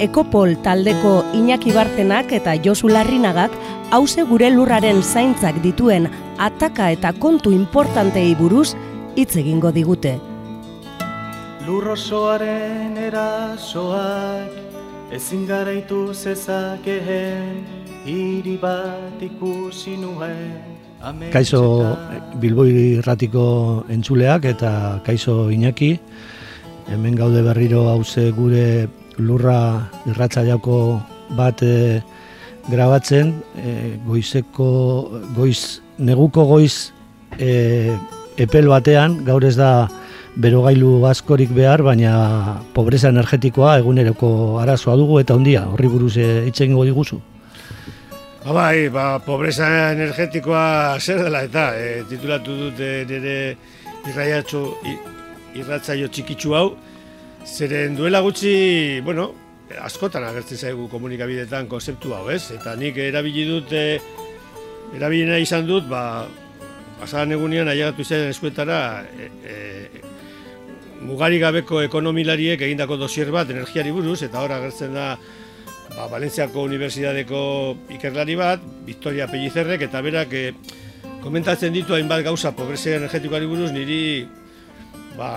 Ekopol taldeko Iñaki Bartenak eta Josu Larrinagak hause gure lurraren zaintzak dituen ataka eta kontu importantei buruz hitz egingo digute. Lurrosoaren erasoak ezin garaitu zezakeen hiri bat ikusi nuen. Kaizo Bilboi Ratiko entzuleak eta Kaizo Iñaki hemen gaude berriro hauze gure lurra irratza bat e, grabatzen e, goizeko goiz neguko goiz e, epel batean gaur ez da berogailu askorik behar baina pobreza energetikoa eguneroko arazoa dugu eta hondia horri buruz hitz egingo diguzu. Ba bai, ba, pobreza energetikoa zer dela eta e, titulatu dut e, nire irraiatxo irratzaio txikitsu hau zeren duela gutxi, bueno, askotan agertzen zaigu komunikabidetan konzeptu hau, ez? Eta nik erabili dut e, erabilina izan dut, ba pasadan egunean ailegatu zen eskuetara e, e, mugari gabeko ekonomilariek egindako dosier bat energiari buruz eta hor agertzen da ba, Valentziako Unibertsitateko ikerlari bat, Victoria Pellizerrek, eta berak e, komentatzen ditu hainbat gauza pobrezia energetikoari buruz niri ba,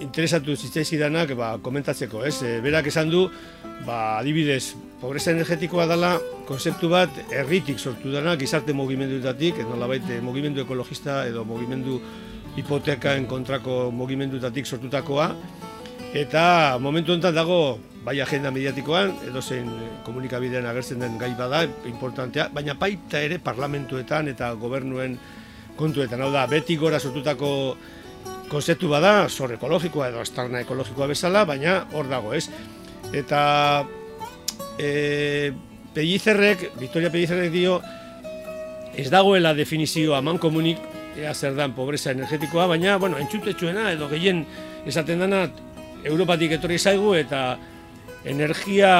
interesatu zitzaizidanak ba, komentatzeko, ez? E, berak esan du, ba, adibidez, pobrezia energetikoa dela konzeptu bat herritik sortu dena, gizarte mugimenduetatik, ez nolabait eh, mugimendu ekologista edo mugimendu hipotekaen kontrako mugimenduetatik sortutakoa, eta momentu honetan dago bai agenda mediatikoan, edo zein komunikabidean agertzen den gai bada, importantea, baina baita ere parlamentuetan eta gobernuen kontuetan. Hau da, beti gora sortutako konzeptu bada, zor ekologikoa edo astarna ekologikoa bezala, baina hor dago, ez? Eta e, Pellizerrek, Victoria Pellizerrek dio, ez dagoela definizioa man komunik, ea zer dan pobreza energetikoa, baina, bueno, entzutetxuena edo gehien esaten dana, Europatik etorri zaigu eta energia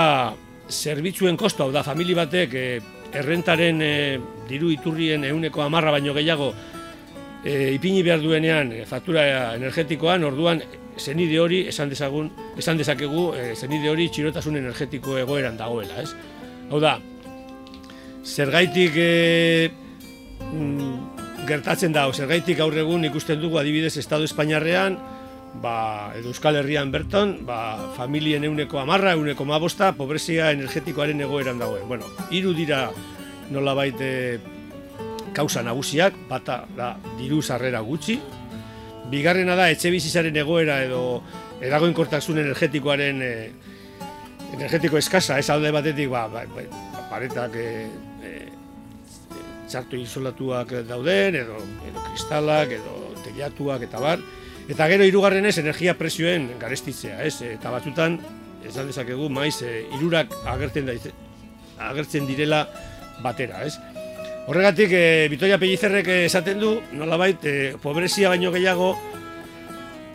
zerbitzuen kosto, hau da, famili batek e, errentaren e, diru iturrien euneko amarra baino gehiago e, ipini behar duenean e, faktura energetikoan, orduan zenide hori esan dezagun, esan dezakegu e, zenide hori txirotasun energetiko egoeran dagoela, ez? Hau da, zergaitik e, mm, gertatzen da, zergaitik gaur egun ikusten dugu adibidez Estado Espainiarrean, ba, edo Euskal Herrian berton, ba, familien euneko amarra, euneko mabosta, pobrezia energetikoaren egoeran dagoen. Bueno, hiru dira nola baite kausa nagusiak, bata da diru sarrera gutxi, bigarrena da etxe bizizaren egoera edo eragoen kortasun energetikoaren e, energetiko eskasa, ez alde batetik, ba, ba, ba, paretak e, e, txartu isolatuak dauden, edo, edo kristalak, edo teliatuak eta bar, Eta gero hirugarrenez energia presioen garestitzea, ez? Eta batzutan esan dezakegu maiz e, irurak agertzen da agertzen direla batera, ez? Horregatik e, Vitoria Pellizerrek esaten du, nolabait e, pobrezia baino gehiago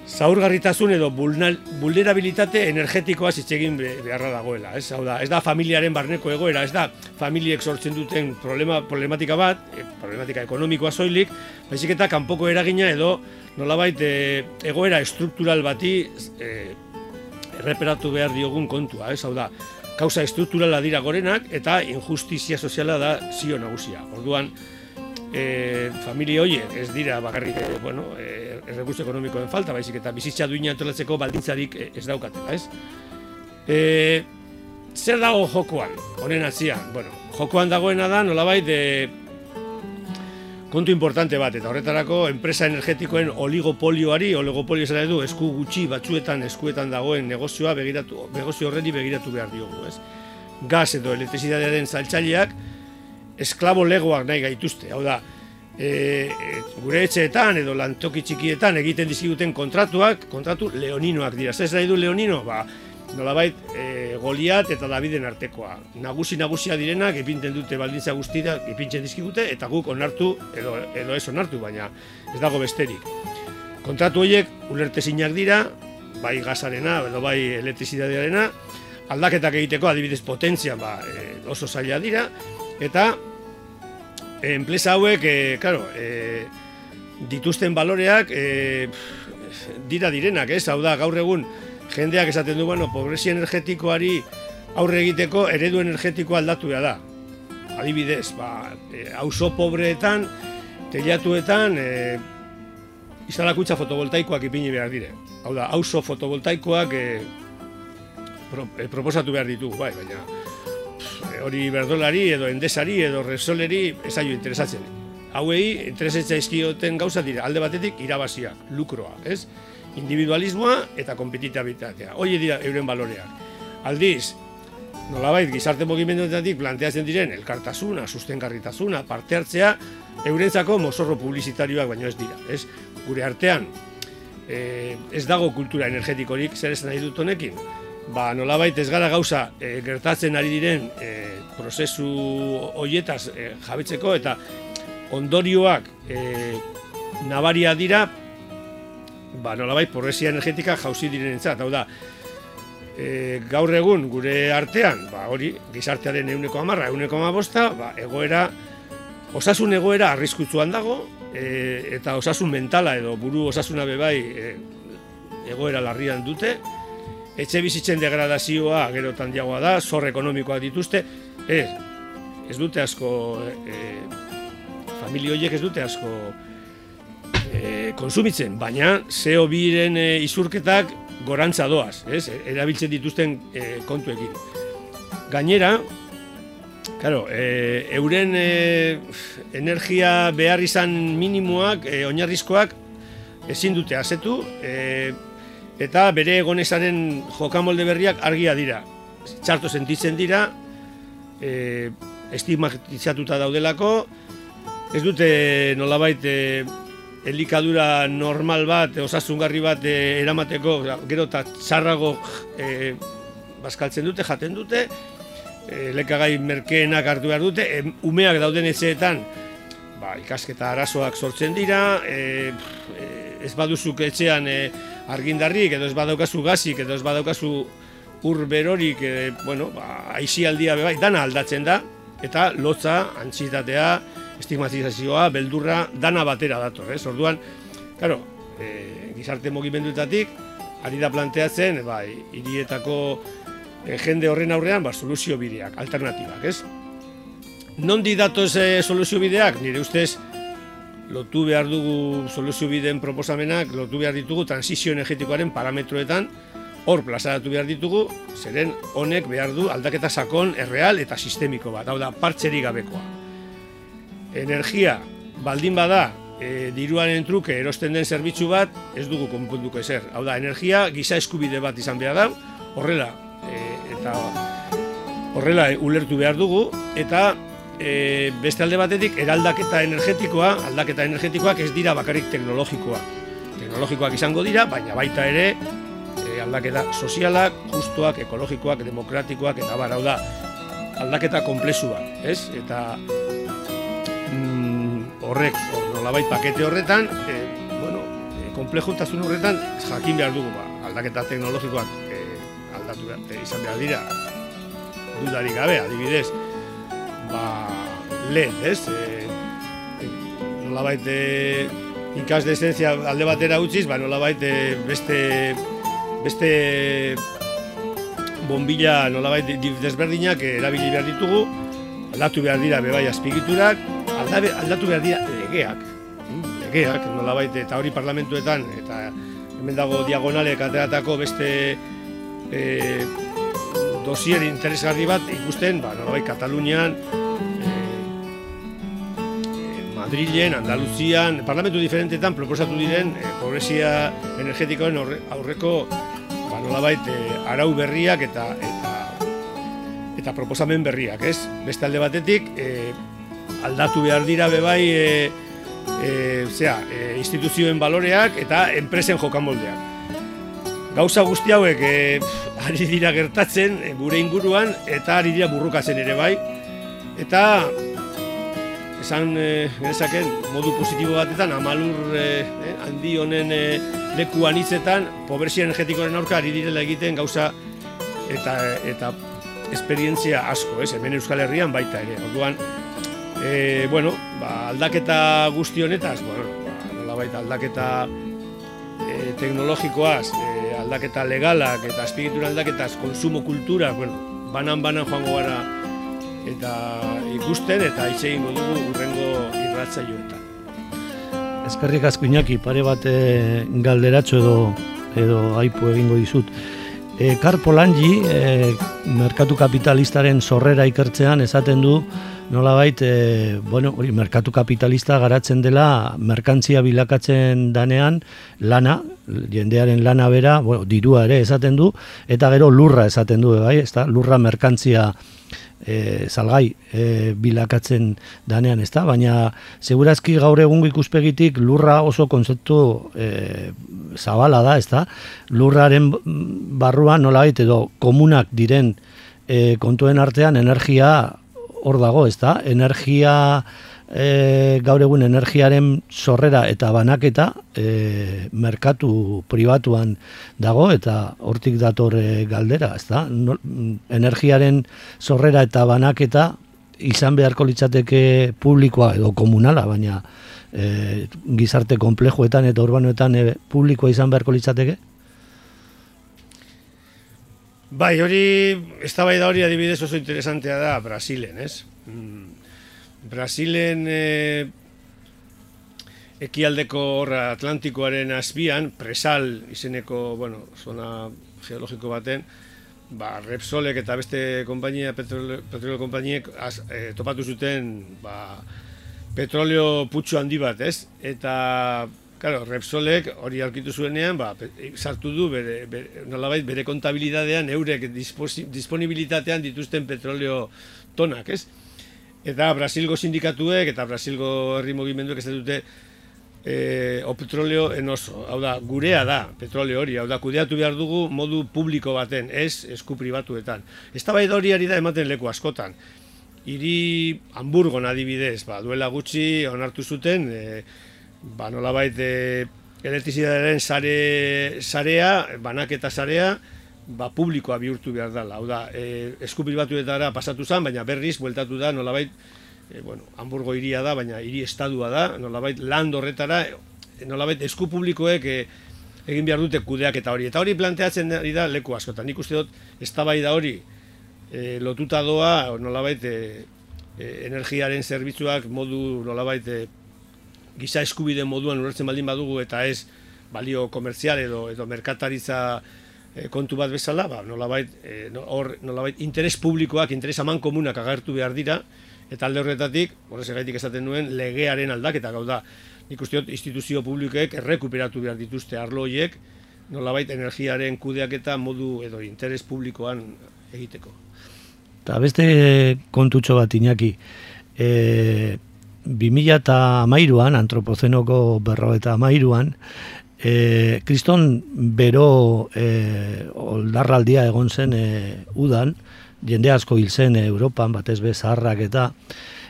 zaurgarritasun edo vulnerabilitate energetikoa zitzegin beharra dagoela, ez? Hau da, ez da familiaren barneko egoera, ez da familiek sortzen duten problema, problematika bat, problematika ekonomikoa soilik, baizik eta kanpoko eragina edo nolabait e, egoera estruktural bati e, erreperatu behar diogun kontua, ez hau da, kauza estrukturala dira gorenak eta injustizia soziala da zio nagusia. Orduan, e, familia horiek ez dira bakarrik e, bueno, e, errekurso ekonomikoen falta, baizik eta bizitza duina antolatzeko baldintzarik ez daukatela, ez? E, zer dago jokoan, honen atzian? Bueno, jokoan dagoena da, nolabait, e, kontu importante bat, eta horretarako enpresa energetikoen oligopolioari, oligopolio esan du, esku gutxi batzuetan eskuetan dagoen negozioa begiratu, negozio horreni begiratu behar diogu, ez? Gaz edo elektrizitatearen zaltzaileak esklabo legoak nahi gaituzte, hau da, e, gure etxeetan edo lantoki txikietan egiten dizkiguten kontratuak, kontratu leoninoak dira. Zer nahi du leonino? Ba, nolabait e, Goliat eta Daviden artekoa. Nagusi nagusia direnak ipinten dute baldintza guztia ipintzen dizkigute eta guk onartu edo, edo ez onartu, baina ez dago besterik. Kontratu horiek ulertezinak dira, bai gazarena edo bai elektrizidadearena, aldaketak egiteko adibidez potentzia ba, e, oso zaila dira, eta e, enpresa hauek, e, claro, e, dituzten baloreak e, dira direnak, ez? Hau da, gaur egun, jendeak esaten du, bueno, pobrezia energetikoari aurre egiteko eredu energetikoa aldatu da. Adibidez, ba, e, auzo pobreetan, telatuetan, e, izalakutza fotovoltaikoak ipini behar dire. Hau da, auzo fotovoltaikoak e, pro, e, proposatu behar ditugu, bai, baina hori berdolari edo endesari edo resoleri esaio interesatzen. Hauei, interesetza izkioten gauza dira, alde batetik irabazia, lukroa, ez? Individualismoa eta kompetitabitatea. Hoi dira euren baloreak. Aldiz, nolabait gizarte mugimenduetatik planteatzen diren elkartasuna, sustengarritasuna, parte hartzea, eurentzako mozorro publizitarioak baino ez dira. Ez? Gure artean, e, ez dago kultura energetikorik zer esan nahi dut honekin. Ba, nolabait ez gara gauza e, gertatzen ari diren e, prozesu hoietaz e, jabetzeko eta ondorioak e, nabaria dira ba, nolabait, porresia energetika jauzi direnentzat, hau da, e, gaur egun gure artean, ba, hori, gizartearen euneko amarra, euneko amabosta, ba, egoera, osasun egoera arriskutzuan dago, e, eta osasun mentala edo buru osasuna bebai e, egoera larrian dute, etxe bizitzen degradazioa gerotan diagoa da, zor ekonomikoak dituzte, ez, ez dute asko, e, familio horiek ez dute asko, e, konsumitzen, baina CO2-ren e, izurketak gorantza doaz, ez? erabiltzen dituzten e, kontuekin. Gainera, claro, e, euren e, energia behar izan minimoak, e, oinarrizkoak, ezin dute azetu, e, eta bere egonezaren jokamolde berriak argia dira. Txarto sentitzen dira, e, estigmatizatuta daudelako, ez dute nolabait e, elikadura normal bat, osasungarri bat e, eramateko, gero eta txarrago e, bazkaltzen dute, jaten dute, e, lekagai merkeenak hartu behar dute, umeak dauden etxeetan, ba, ikasketa arazoak sortzen dira, e, ez baduzuk etxean e, argindarrik, edo ez badaukazu gazik, edo ez badaukazu ur berorik, e, bueno, ba, aixialdia bebai, dana aldatzen da, eta lotza, antxitatea, estigmatizazioa, beldurra, dana batera dator, ez? Orduan, claro, e, gizarte mugimenduetatik ari da planteatzen, bai, hirietako e, jende horren aurrean, ba, soluzio bideak, alternatibak, ez? Nondi datoz e, soluzio bideak? Nire ustez, lotu behar dugu soluzio bideen proposamenak, lotu behar ditugu transizio energetikoaren parametroetan, hor plazaratu behar ditugu, zeren honek behar du aldaketa sakon, erreal eta sistemiko bat, hau da, partxeri gabekoa energia baldin bada e, diruaren truke erosten den zerbitzu bat ez dugu konpuntuko ezer. Hau da, energia giza eskubide bat izan behar da, horrela e, eta horrela e, ulertu behar dugu eta e, beste alde batetik eraldaketa energetikoa, aldaketa energetikoak ez dira bakarrik teknologikoa. Teknologikoak izango dira, baina baita ere e, aldaketa sozialak, justuak, ekologikoak, demokratikoak eta bar, hau da, aldaketa komplexu bat, ez? Eta horrek, nolabait pakete horretan, e, bueno, e, komplejutasun horretan jakin behar dugu, ba, aldaketa teknologikoak e, aldatu behar, e, izan behar dira, dudari gabe, adibidez, ba, lehen, ez? E, nolabait e, ikas desentzia alde batera utziz, ba, nolabait e, beste, beste bombilla nolabait desberdinak erabili behar ditugu, aldatu behar dira bebai azpigiturak, aldatu behar dira legeak, legeak, nola baite, eta hori parlamentuetan, eta hemen dago diagonalek ateratako beste e, dosier interesgarri bat ikusten, ba, nola baita, Katalunian, e, e, Madrilen, Andaluzian, parlamentu diferentetan proposatu diren e, pobrezia energetikoen aurreko ba, nola baita, arau berriak eta eta eta proposamen berriak, ez? Beste alde batetik, e, aldatu behar dira bebai e, e, zera, e, instituzioen baloreak eta enpresen jokamoldeak. Gauza guzti hauek e, ari dira gertatzen e, gure inguruan eta ari dira burrukatzen ere bai. Eta esan e, modu positibo batetan amalur e, e, handi honen e, leku anitzetan pobrezia energetikoaren aurka ari direla egiten gauza eta eta esperientzia asko, ez? Hemen Euskal Herrian baita ere. Orduan, e, bueno, ba, aldaketa guzti honetaz, bueno, ba, nola baita aldaketa e, teknologikoaz, e, aldaketa legalak eta azpigitura aldaketaz, konsumo kultura, bueno, banan-banan joango gara eta ikusten eta hitz dugu urrengo irratzaioetan. Eskerrik asko inaki, pare bat galderatxo edo edo aipu egingo dizut. E, Karpo Langi, e, merkatu kapitalistaren sorrera ikertzean, esaten du, nolabait, e, bueno, hori, merkatu kapitalista garatzen dela, merkantzia bilakatzen danean, lana, jendearen lana bera, bueno, dirua ere esaten du, eta gero lurra esaten du, bai, ezta? lurra merkantzia e, salgai e, bilakatzen danean, ezta? Baina segurazki gaur egungo ikuspegitik lurra oso konzeptu e, zabala da, ezta? Lurraren barruan nolabait edo komunak diren e, kontuen artean energia hor dago, ezta? Energia e, gaur egun energiaren sorrera eta banaketa e, merkatu pribatuan dago eta hortik dator e, galdera, ezta? No, energiaren sorrera eta banaketa izan beharko litzateke publikoa edo komunala, baina e, gizarte komplejoetan eta urbanoetan e, publikoa izan beharko litzateke? Bai, hori, ez da bai da hori adibidez oso interesantea da Brasilen, ez? Mm, Brasilen e, ekialdeko horra Atlantikoaren azbian, presal izeneko, bueno, zona geologiko baten, ba, Repsolek eta beste konpainia, petroleo, petroleo konpainiek e, topatu zuten ba, petroleo putxo handi bat, ez? Eta, claro, Repsolek hori aurkitu zuenean, ba, sartu du bere, bere, nolabait, bere kontabilidadean eurek disponibilitatean dituzten petroleo tonak, ez? Eta Brasilgo sindikatuek eta Brasilgo herri mugimenduek ez dute e, o petroleo enoso. Hau da, gurea da, petroleo hori. Hau da, kudeatu behar dugu modu publiko baten, ez esku pribatuetan. Ez da hori da ematen leku askotan. Hiri Hamburgon adibidez, ba, duela gutxi onartu zuten, e, ba, nola baita e, elektrizidaren sare, sarea, banaketa sarea, ba, publikoa bihurtu behar dela. Hau da, e, esku pribatuetara pasatu zen, baina berriz, bueltatu da, nolabait, e, bueno, Hamburgo iria da, baina hiri estadua da, nolabait, land horretara, e, nolabait, esku publikoek e, egin behar dute kudeak eta hori. Eta hori planteatzen da leku askotan. Nik uste dut, ez da hori, e, lotuta doa, nolabait, e, e, energiaren zerbitzuak modu, nolabait, e, giza eskubide moduan urertzen baldin badugu, eta ez balio komertzial edo, edo merkataritza e, kontu bat bezala, ba, nolabait, e, hor, nolabait, interes publikoak, interes aman komunak agertu behar dira, eta alde horretatik, horrez egaitik esaten nuen, legearen aldaketa gau da. Nik usteot, instituzio publikoek errekuperatu behar dituzte arloiek, nolabait, energiaren kudeaketa modu edo interes publikoan egiteko. Eta beste kontutxo bat inaki, e, 2000 eta amairuan, antropozenoko berro eta amairuan, E, kriston bero e, oldarraldia egon zen e, udan, jende asko hil zen Europan, batez be zaharrak eta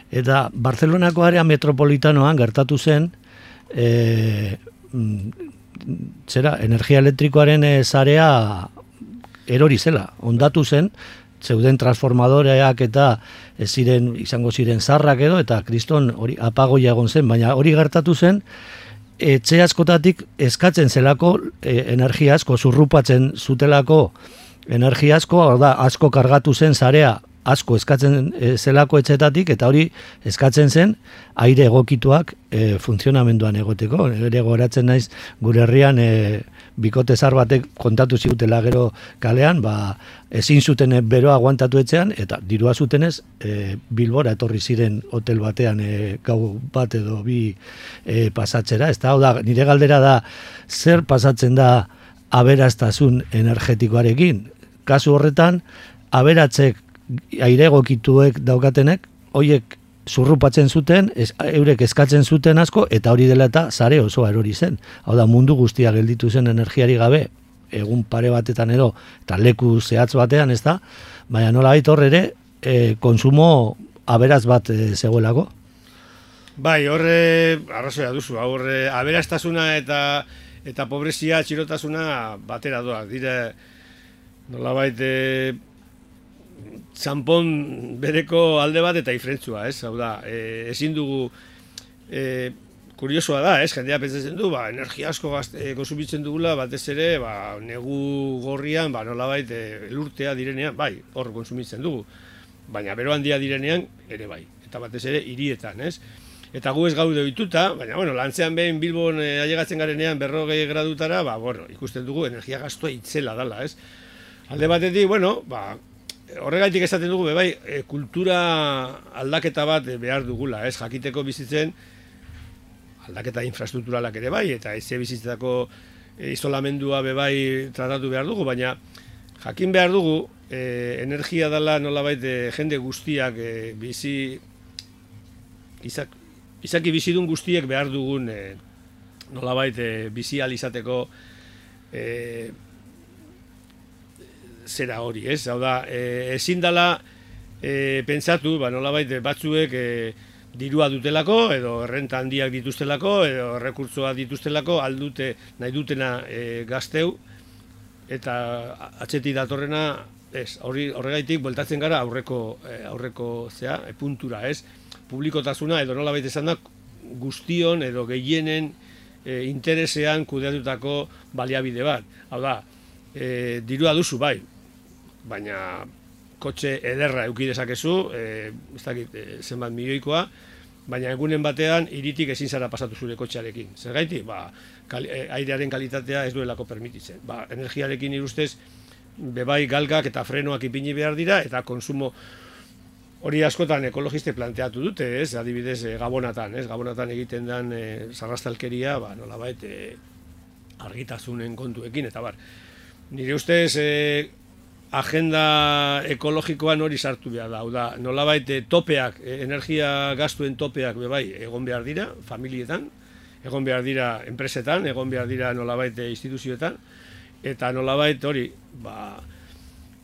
eta Barcelonako area metropolitanoan gertatu zen e, zera, energia elektrikoaren e, zarea erori zela, ondatu zen, zeuden transformadoreak eta ez ziren, izango ziren zarrak edo, eta kriston hori apagoia egon zen, baina hori gertatu zen, etxe askotatik eskatzen zelako e, energia asko zurrupatzen zutelako energia asko, da, asko kargatu zen zarea asko eskatzen e, zelako etxetatik eta hori eskatzen zen aire egokituak e, funtzionamenduan egoteko. Ere goratzen naiz gure herrian e, bikote zar batek kontatu zigutela gero kalean, ba, ezin zuten beroa aguantatu etxean, eta dirua zutenez, e, bilbora etorri ziren hotel batean e, gau bat edo bi e, pasatzera. Ez da, da, nire galdera da, zer pasatzen da aberaztasun energetikoarekin? Kasu horretan, aberatzek aire egokituek daukatenek, hoiek zurrupatzen zuten, ez, eurek eskatzen zuten asko, eta hori dela eta zare osoa erori zen. Hau da, mundu guztia gelditu zen energiari gabe, egun pare batetan edo, eta leku zehatz batean, ez da, baina nola baita horre ere, e, konsumo aberaz bat e, zegoelako. Bai, horre, arrazoia duzu, horre, aberaztasuna eta eta pobrezia, txirotasuna batera doa. Dire, nola baita, txampon bereko alde bat eta ifrentzua, ez? Hau da, e, ezin dugu e, kuriosoa da, ez? Jendea pentsatzen du, ba, energia asko e, konsumitzen dugula, batez ere, ba, negu gorrian, ba, nolabait, e, lurtea direnean, bai, hor konsumitzen dugu. Baina bero handia direnean, ere bai. Eta batez ere, hirietan, ez? Eta gu ez gaude ohituta, baina, bueno, lantzean behin Bilbon e, ailegatzen garenean berrogei gradutara, ba, bueno, ikusten dugu energia gastoa itzela dala, ez? Alde batetik, bueno, ba, horregaitik esaten dugu, bai, e, kultura aldaketa bat behar dugula, ez, jakiteko bizitzen, aldaketa infrastrukturalak ere bai, eta ez bizitzako e, isolamendua bebai tratatu behar dugu, baina jakin behar dugu, e, energia dela nolabait e, jende guztiak e, bizi, izak, izaki bizidun guztiek behar dugun e, nolabait e, bizi alizateko e, zera hori, ez? Hau da, e, ezin dela e, pentsatu, ba, nolabait batzuek e, dirua dutelako, edo errenta handiak dituztelako, edo rekurtzoa dituztelako, aldute nahi dutena e, gazteu, eta atxeti datorrena, ez, hori horregaitik bueltatzen gara aurreko e, aurreko zea, e, puntura, ez? Publikotasuna edo nolabait esan da guztion edo gehienen e, interesean kudeatutako baliabide bat. Hau da, e, dirua duzu bai, baina kotxe ederra eduki dezakezu, e, ez dakit, e, zenbat milioikoa, baina egunen batean iritik ezin zara pasatu zure kotxearekin. Zer gaiti? Ba, kal, e, airearen kalitatea ez duelako permititzen. Ba, energiarekin irustez, bebai galgak eta frenoak ipini behar dira, eta konsumo hori askotan ekologiste planteatu dute, ez? Adibidez, e, gabonatan, ez? Gabonatan egiten den e, zarrastalkeria, ba, nola bait, e, argitasunen kontuekin, eta bar. Nire ustez, e, agenda ekologikoan hori sartu behar da. da, nolabait eh, topeak, eh, energia gastuen topeak bai egon behar dira, familietan, egon behar dira enpresetan, egon behar dira nolabait eh, instituzioetan, eta nolabait hori, ba,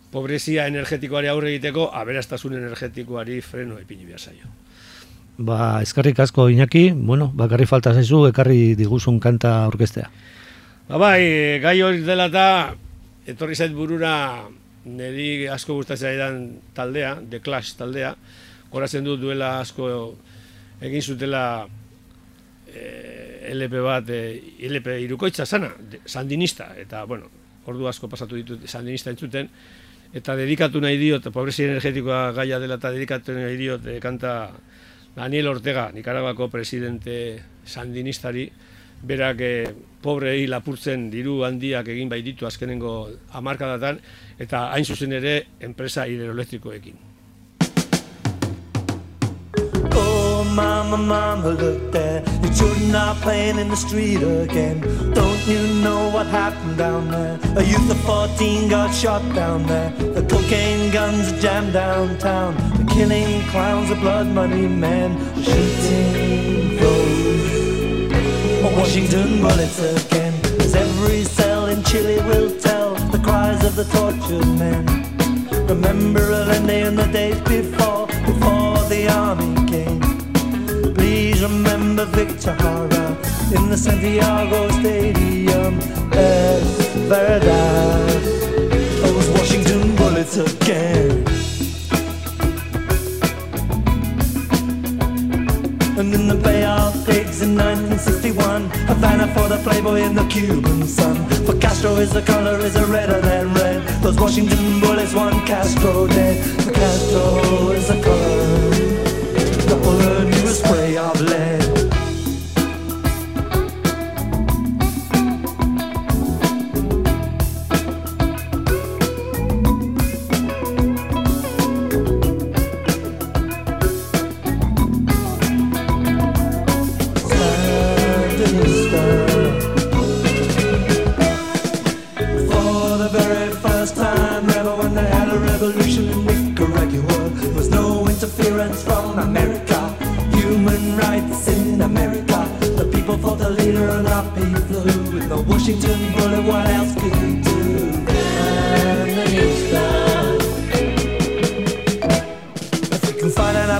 pobrezia energetikoari aurre egiteko, aberastasun energetikoari freno epini behar zaio. Ba, eskarrik asko Iñaki, bueno, bakarri falta zaizu, ekarri diguzun kanta orkestea. Ba, bai, gai hori dela eta etorri zait burura niri asko gustatzen zaidan taldea, The Clash taldea, goratzen du duela asko egin zutela e, LP bat, e, LP irukoitza sana, sandinista, eta, bueno, ordu asko pasatu ditut sandinista entzuten, eta dedikatu nahi diot, pobrezi energetikoa gaia dela eta dedikatu nahi diot, e, kanta Daniel Ortega, Nicaragako presidente sandinistari, berak e, pobrei lapurtzen diru handiak egin bai ditu azkenengo hamarkadatan eta hain zuzen ere enpresa hidroelektrikoekin. Oh, mama, mama, look there. Your children are playing in the street again. Don't you know what happened down there? A youth of 14 got shot down there. The cocaine guns jammed downtown. The killing clowns, the blood money men. Shooting those Washington bullets again. As every cell in Chile will tell the cries of the tortured men. Remember Allende in the days before, before the army came. Please remember Victor Hara in the Santiago Stadium. Es verdad, in the Cuban sun. For Castro is the color is a redder than red? Those Washington bullets want Castro dead. For Castro is the color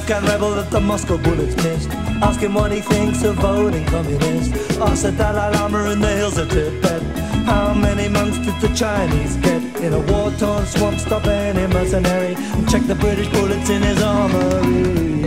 Afghan rebel that the Moscow bullets missed, ask him what he thinks of voting communist. Ask the Dalai Lama in the hills of Tibet. How many months did the Chinese get in a war-torn swamp? Stop any mercenary and check the British bullets in his armory.